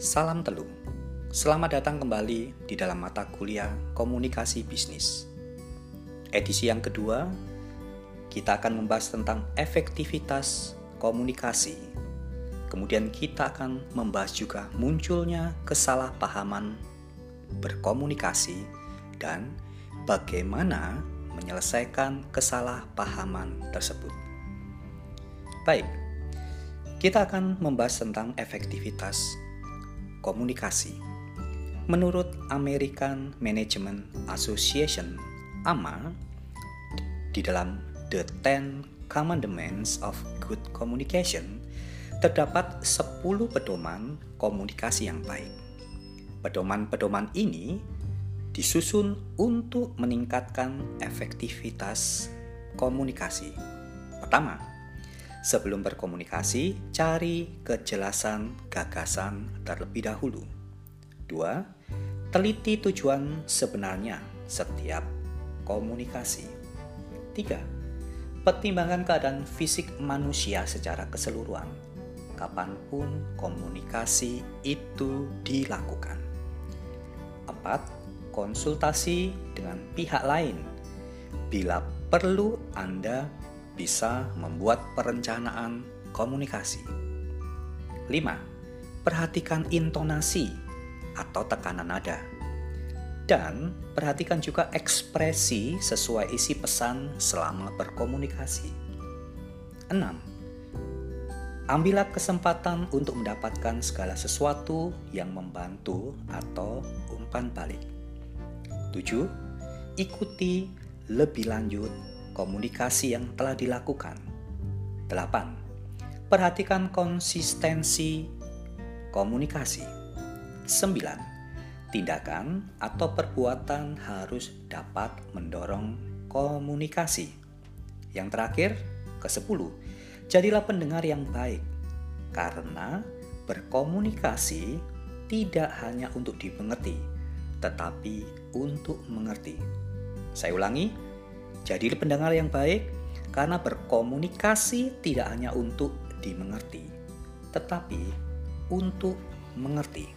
Salam Telu. Selamat datang kembali di dalam mata kuliah Komunikasi Bisnis. Edisi yang kedua, kita akan membahas tentang efektivitas komunikasi. Kemudian kita akan membahas juga munculnya kesalahpahaman berkomunikasi dan bagaimana menyelesaikan kesalahpahaman tersebut. Baik, kita akan membahas tentang efektivitas komunikasi. Menurut American Management Association (AMA), di dalam The Ten Commandments of Good Communication terdapat 10 pedoman komunikasi yang baik. Pedoman-pedoman ini disusun untuk meningkatkan efektivitas komunikasi. Pertama, Sebelum berkomunikasi, cari kejelasan gagasan terlebih dahulu. 2. Teliti tujuan sebenarnya setiap komunikasi. 3. Pertimbangkan keadaan fisik manusia secara keseluruhan. Kapan pun komunikasi itu dilakukan. 4. Konsultasi dengan pihak lain. Bila perlu Anda bisa membuat perencanaan komunikasi. 5. Perhatikan intonasi atau tekanan nada. Dan perhatikan juga ekspresi sesuai isi pesan selama berkomunikasi. 6. Ambillah kesempatan untuk mendapatkan segala sesuatu yang membantu atau umpan balik. 7. Ikuti lebih lanjut komunikasi yang telah dilakukan. 8. Perhatikan konsistensi komunikasi. 9. Tindakan atau perbuatan harus dapat mendorong komunikasi. Yang terakhir, ke-10. Jadilah pendengar yang baik karena berkomunikasi tidak hanya untuk dimengerti, tetapi untuk mengerti. Saya ulangi, jadi pendengar yang baik karena berkomunikasi tidak hanya untuk dimengerti, tetapi untuk mengerti.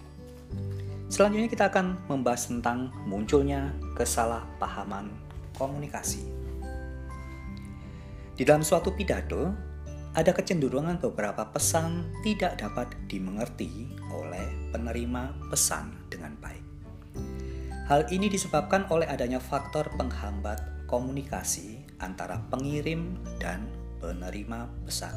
Selanjutnya kita akan membahas tentang munculnya kesalahpahaman komunikasi. Di dalam suatu pidato, ada kecenderungan beberapa pesan tidak dapat dimengerti oleh penerima pesan dengan baik. Hal ini disebabkan oleh adanya faktor penghambat komunikasi antara pengirim dan penerima pesan.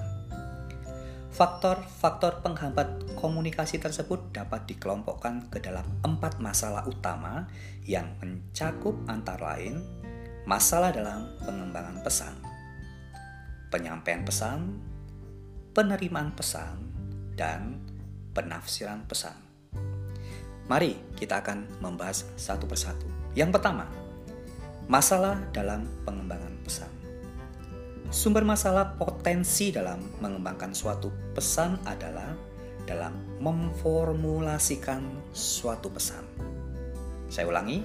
Faktor-faktor penghambat komunikasi tersebut dapat dikelompokkan ke dalam empat masalah utama yang mencakup antara lain masalah dalam pengembangan pesan, penyampaian pesan, penerimaan pesan, dan penafsiran pesan. Mari kita akan membahas satu persatu. Yang pertama, Masalah dalam pengembangan pesan. Sumber masalah potensi dalam mengembangkan suatu pesan adalah dalam memformulasikan suatu pesan. Saya ulangi,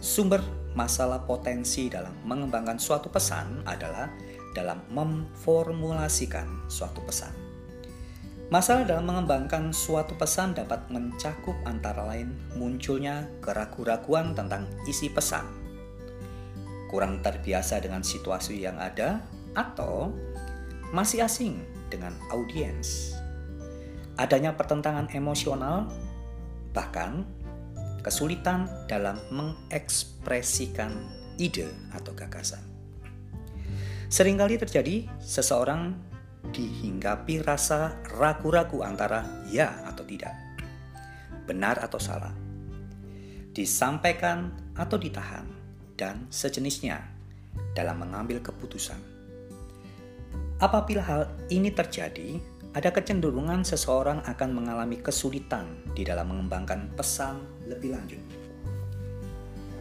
sumber masalah potensi dalam mengembangkan suatu pesan adalah dalam memformulasikan suatu pesan. Masalah dalam mengembangkan suatu pesan dapat mencakup antara lain munculnya keraguan-raguan tentang isi pesan kurang terbiasa dengan situasi yang ada, atau masih asing dengan audiens. Adanya pertentangan emosional, bahkan kesulitan dalam mengekspresikan ide atau gagasan. Seringkali terjadi seseorang dihinggapi rasa ragu-ragu antara ya atau tidak, benar atau salah, disampaikan atau ditahan, dan sejenisnya dalam mengambil keputusan. Apabila hal ini terjadi, ada kecenderungan seseorang akan mengalami kesulitan di dalam mengembangkan pesan lebih lanjut.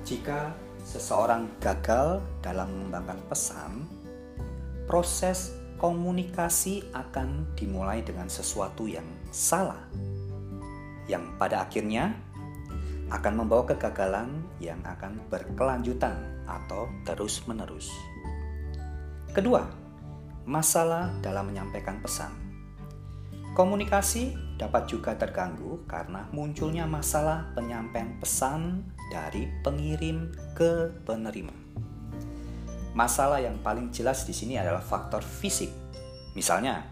Jika seseorang gagal dalam mengembangkan pesan, proses komunikasi akan dimulai dengan sesuatu yang salah, yang pada akhirnya akan membawa kegagalan yang akan berkelanjutan atau terus-menerus. Kedua, masalah dalam menyampaikan pesan. Komunikasi dapat juga terganggu karena munculnya masalah penyampaian pesan dari pengirim ke penerima. Masalah yang paling jelas di sini adalah faktor fisik. Misalnya,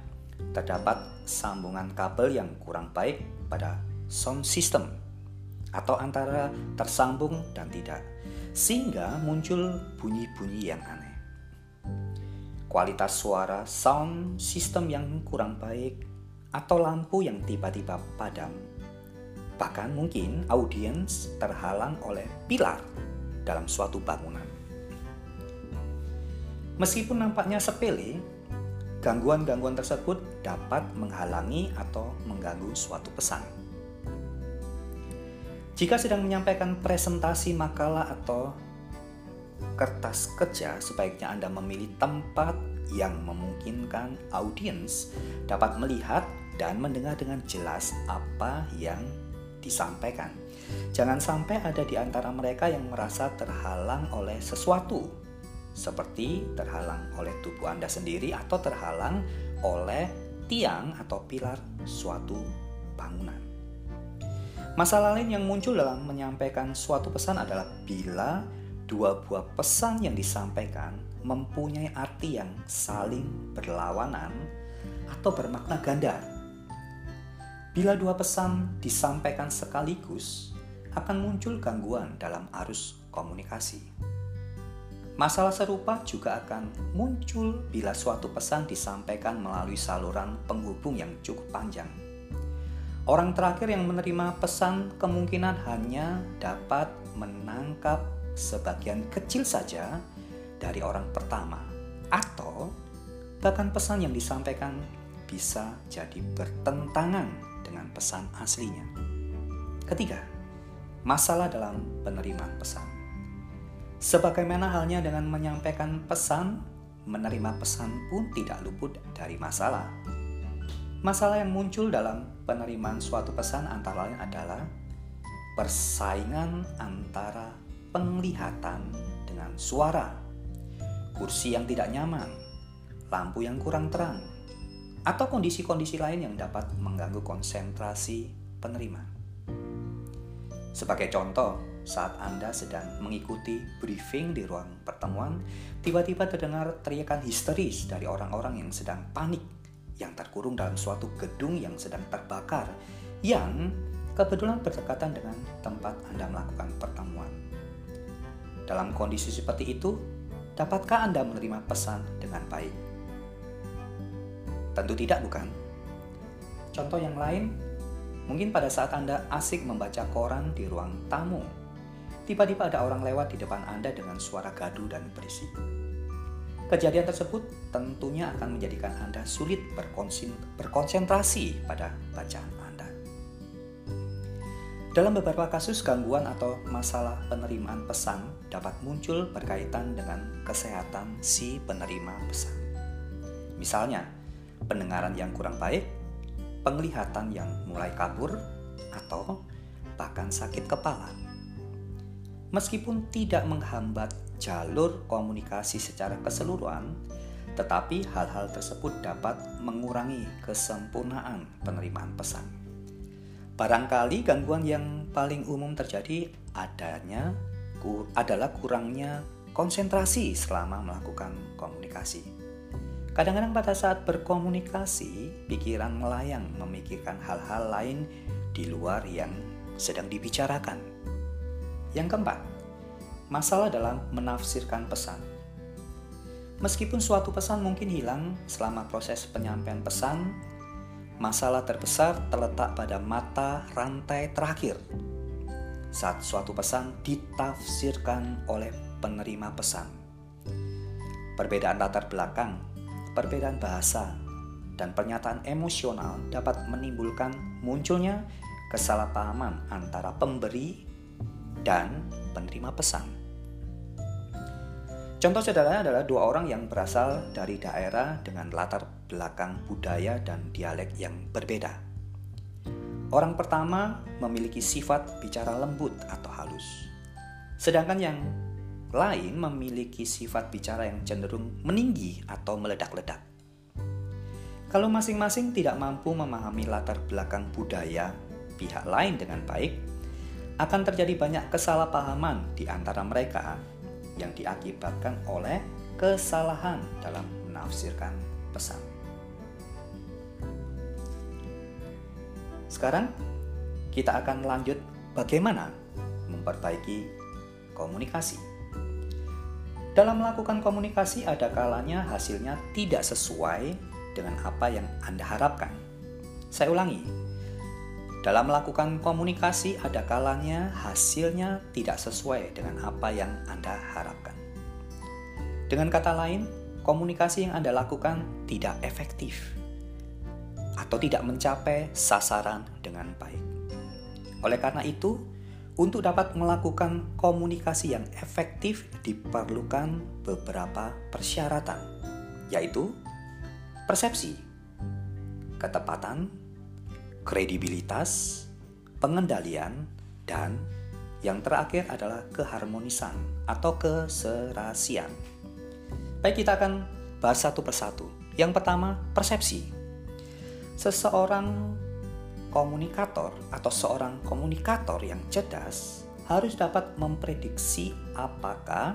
terdapat sambungan kabel yang kurang baik pada sound system atau antara tersambung dan tidak, sehingga muncul bunyi-bunyi yang aneh. Kualitas suara sound system yang kurang baik atau lampu yang tiba-tiba padam. Bahkan mungkin audiens terhalang oleh pilar dalam suatu bangunan. Meskipun nampaknya sepele, gangguan-gangguan tersebut dapat menghalangi atau mengganggu suatu pesan. Jika sedang menyampaikan presentasi makalah atau kertas kerja, sebaiknya Anda memilih tempat yang memungkinkan audiens dapat melihat dan mendengar dengan jelas apa yang disampaikan. Jangan sampai ada di antara mereka yang merasa terhalang oleh sesuatu, seperti terhalang oleh tubuh Anda sendiri atau terhalang oleh tiang atau pilar suatu bangunan. Masalah lain yang muncul dalam menyampaikan suatu pesan adalah bila dua buah pesan yang disampaikan mempunyai arti yang saling berlawanan atau bermakna ganda Bila dua pesan disampaikan sekaligus, akan muncul gangguan dalam arus komunikasi. Masalah serupa juga akan muncul bila suatu pesan disampaikan melalui saluran penghubung yang cukup panjang. Orang terakhir yang menerima pesan kemungkinan hanya dapat menangkap sebagian kecil saja dari orang pertama, atau bahkan pesan yang disampaikan bisa jadi bertentangan dengan pesan aslinya. Ketiga, masalah dalam penerimaan pesan. Sebagaimana halnya dengan menyampaikan pesan, menerima pesan pun tidak luput dari masalah. Masalah yang muncul dalam penerimaan suatu pesan antara lain adalah persaingan antara penglihatan dengan suara, kursi yang tidak nyaman, lampu yang kurang terang, atau kondisi-kondisi lain yang dapat mengganggu konsentrasi penerima. Sebagai contoh, saat Anda sedang mengikuti briefing di ruang pertemuan, tiba-tiba terdengar teriakan histeris dari orang-orang yang sedang panik, yang terkurung dalam suatu gedung yang sedang terbakar, yang kebetulan berdekatan dengan tempat Anda melakukan pertemuan. Dalam kondisi seperti itu, dapatkah Anda menerima pesan dengan baik? Tentu tidak, bukan? Contoh yang lain, mungkin pada saat Anda asik membaca koran di ruang tamu, tiba-tiba ada orang lewat di depan Anda dengan suara gaduh dan berisik. Kejadian tersebut tentunya akan menjadikan Anda sulit berkonsentrasi pada bacaan Anda. Dalam beberapa kasus gangguan atau masalah penerimaan pesan dapat muncul berkaitan dengan kesehatan si penerima pesan. Misalnya, pendengaran yang kurang baik, penglihatan yang mulai kabur, atau bahkan sakit kepala. Meskipun tidak menghambat jalur komunikasi secara keseluruhan, tetapi hal-hal tersebut dapat mengurangi kesempurnaan penerimaan pesan. Barangkali gangguan yang paling umum terjadi adanya adalah kurangnya konsentrasi selama melakukan komunikasi. Kadang-kadang pada saat berkomunikasi, pikiran melayang memikirkan hal-hal lain di luar yang sedang dibicarakan. Yang keempat, masalah dalam menafsirkan pesan. Meskipun suatu pesan mungkin hilang selama proses penyampaian pesan, masalah terbesar terletak pada mata rantai terakhir saat suatu pesan ditafsirkan oleh penerima pesan. Perbedaan latar belakang perbedaan bahasa, dan pernyataan emosional dapat menimbulkan munculnya kesalahpahaman antara pemberi dan penerima pesan. Contoh sederhana adalah dua orang yang berasal dari daerah dengan latar belakang budaya dan dialek yang berbeda. Orang pertama memiliki sifat bicara lembut atau halus, sedangkan yang lain memiliki sifat bicara yang cenderung meninggi atau meledak-ledak. Kalau masing-masing tidak mampu memahami latar belakang budaya pihak lain dengan baik, akan terjadi banyak kesalahpahaman di antara mereka yang diakibatkan oleh kesalahan dalam menafsirkan pesan. Sekarang kita akan lanjut bagaimana memperbaiki komunikasi. Dalam melakukan komunikasi ada kalanya hasilnya tidak sesuai dengan apa yang Anda harapkan. Saya ulangi. Dalam melakukan komunikasi ada kalanya hasilnya tidak sesuai dengan apa yang Anda harapkan. Dengan kata lain, komunikasi yang Anda lakukan tidak efektif atau tidak mencapai sasaran dengan baik. Oleh karena itu, untuk dapat melakukan komunikasi yang efektif diperlukan beberapa persyaratan, yaitu persepsi, ketepatan, kredibilitas, pengendalian, dan yang terakhir adalah keharmonisan atau keserasian. Baik, kita akan bahas satu persatu. Yang pertama, persepsi. Seseorang komunikator atau seorang komunikator yang cerdas harus dapat memprediksi apakah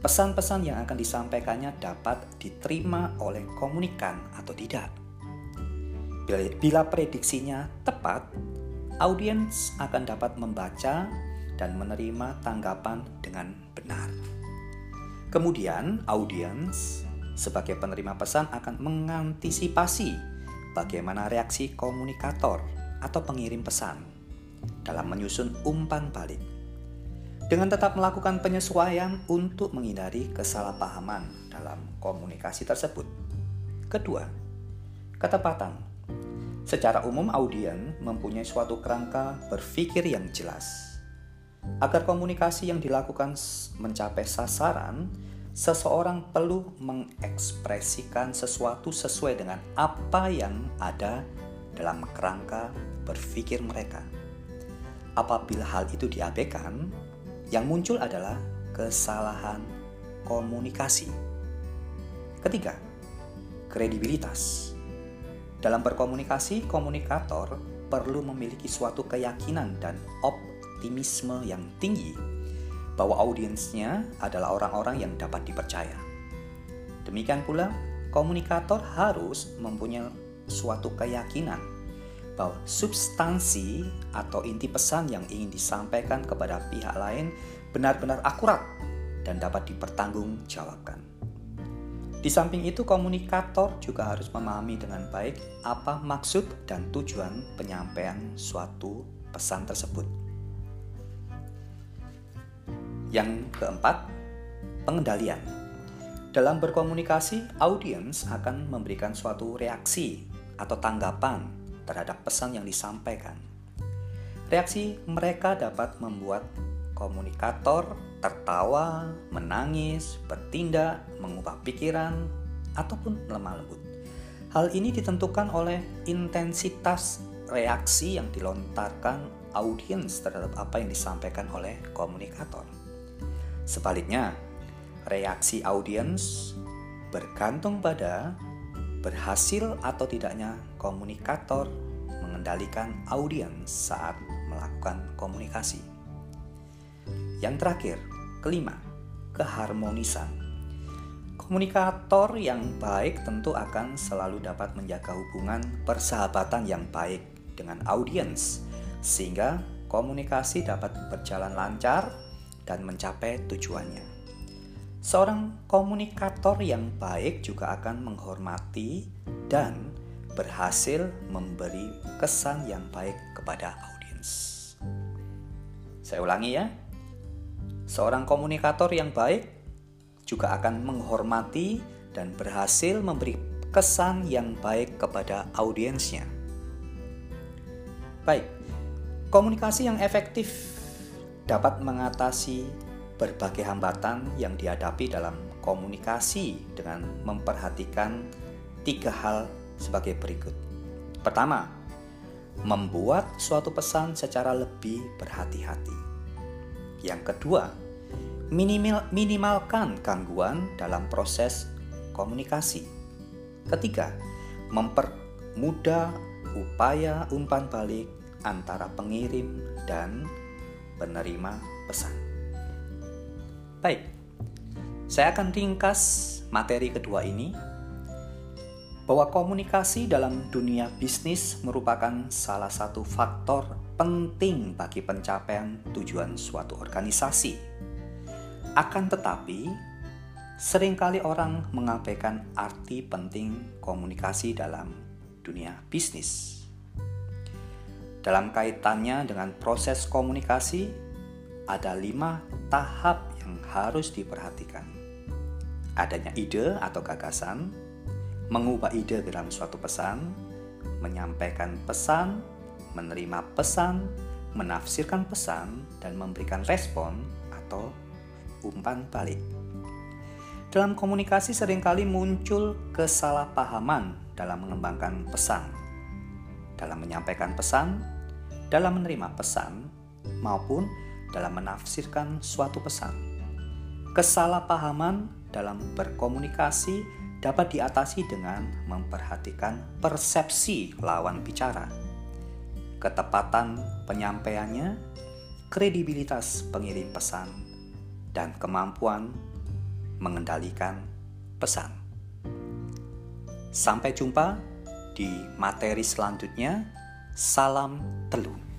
pesan-pesan yang akan disampaikannya dapat diterima oleh komunikan atau tidak. Bila, prediksinya tepat, audiens akan dapat membaca dan menerima tanggapan dengan benar. Kemudian, audiens sebagai penerima pesan akan mengantisipasi bagaimana reaksi komunikator atau pengirim pesan dalam menyusun umpan balik. Dengan tetap melakukan penyesuaian untuk menghindari kesalahpahaman dalam komunikasi tersebut. Kedua, ketepatan. Secara umum audien mempunyai suatu kerangka berpikir yang jelas. Agar komunikasi yang dilakukan mencapai sasaran, seseorang perlu mengekspresikan sesuatu sesuai dengan apa yang ada dalam kerangka berpikir mereka. Apabila hal itu diabaikan, yang muncul adalah kesalahan komunikasi. Ketiga, kredibilitas. Dalam berkomunikasi, komunikator perlu memiliki suatu keyakinan dan optimisme yang tinggi bahwa audiensnya adalah orang-orang yang dapat dipercaya. Demikian pula, komunikator harus mempunyai suatu keyakinan bahwa substansi atau inti pesan yang ingin disampaikan kepada pihak lain benar-benar akurat dan dapat dipertanggungjawabkan. Di samping itu, komunikator juga harus memahami dengan baik apa maksud dan tujuan penyampaian suatu pesan tersebut. Yang keempat, pengendalian. Dalam berkomunikasi, audiens akan memberikan suatu reaksi atau tanggapan terhadap pesan yang disampaikan. Reaksi mereka dapat membuat komunikator tertawa, menangis, bertindak, mengubah pikiran, ataupun lemah lembut. Hal ini ditentukan oleh intensitas reaksi yang dilontarkan audiens terhadap apa yang disampaikan oleh komunikator. Sebaliknya, reaksi audiens bergantung pada berhasil atau tidaknya komunikator mengendalikan audiens saat melakukan komunikasi. Yang terakhir, kelima, keharmonisan. Komunikator yang baik tentu akan selalu dapat menjaga hubungan persahabatan yang baik dengan audiens, sehingga komunikasi dapat berjalan lancar dan mencapai tujuannya. Seorang komunikator yang baik juga akan menghormati dan berhasil memberi kesan yang baik kepada audiens. Saya ulangi ya. Seorang komunikator yang baik juga akan menghormati dan berhasil memberi kesan yang baik kepada audiensnya. Baik, komunikasi yang efektif dapat mengatasi berbagai hambatan yang dihadapi dalam komunikasi dengan memperhatikan tiga hal sebagai berikut. Pertama, membuat suatu pesan secara lebih berhati-hati. Yang kedua, minimal, minimalkan gangguan dalam proses komunikasi. Ketiga, mempermudah upaya umpan balik antara pengirim dan penerima pesan. Baik, saya akan ringkas materi kedua ini bahwa komunikasi dalam dunia bisnis merupakan salah satu faktor penting bagi pencapaian tujuan suatu organisasi. Akan tetapi, sering kali orang mengabaikan arti penting komunikasi dalam dunia bisnis. Dalam kaitannya dengan proses komunikasi, ada lima tahap yang harus diperhatikan. Adanya ide atau gagasan, mengubah ide dalam suatu pesan, menyampaikan pesan, menerima pesan, menafsirkan pesan, dan memberikan respon atau umpan balik. Dalam komunikasi sering kali muncul kesalahpahaman dalam mengembangkan pesan, dalam menyampaikan pesan, dalam menerima pesan, maupun dalam menafsirkan suatu pesan. Kesalahpahaman dalam berkomunikasi dapat diatasi dengan memperhatikan persepsi lawan bicara, ketepatan penyampaiannya, kredibilitas pengirim pesan, dan kemampuan mengendalikan pesan. Sampai jumpa di materi selanjutnya. Salam telur.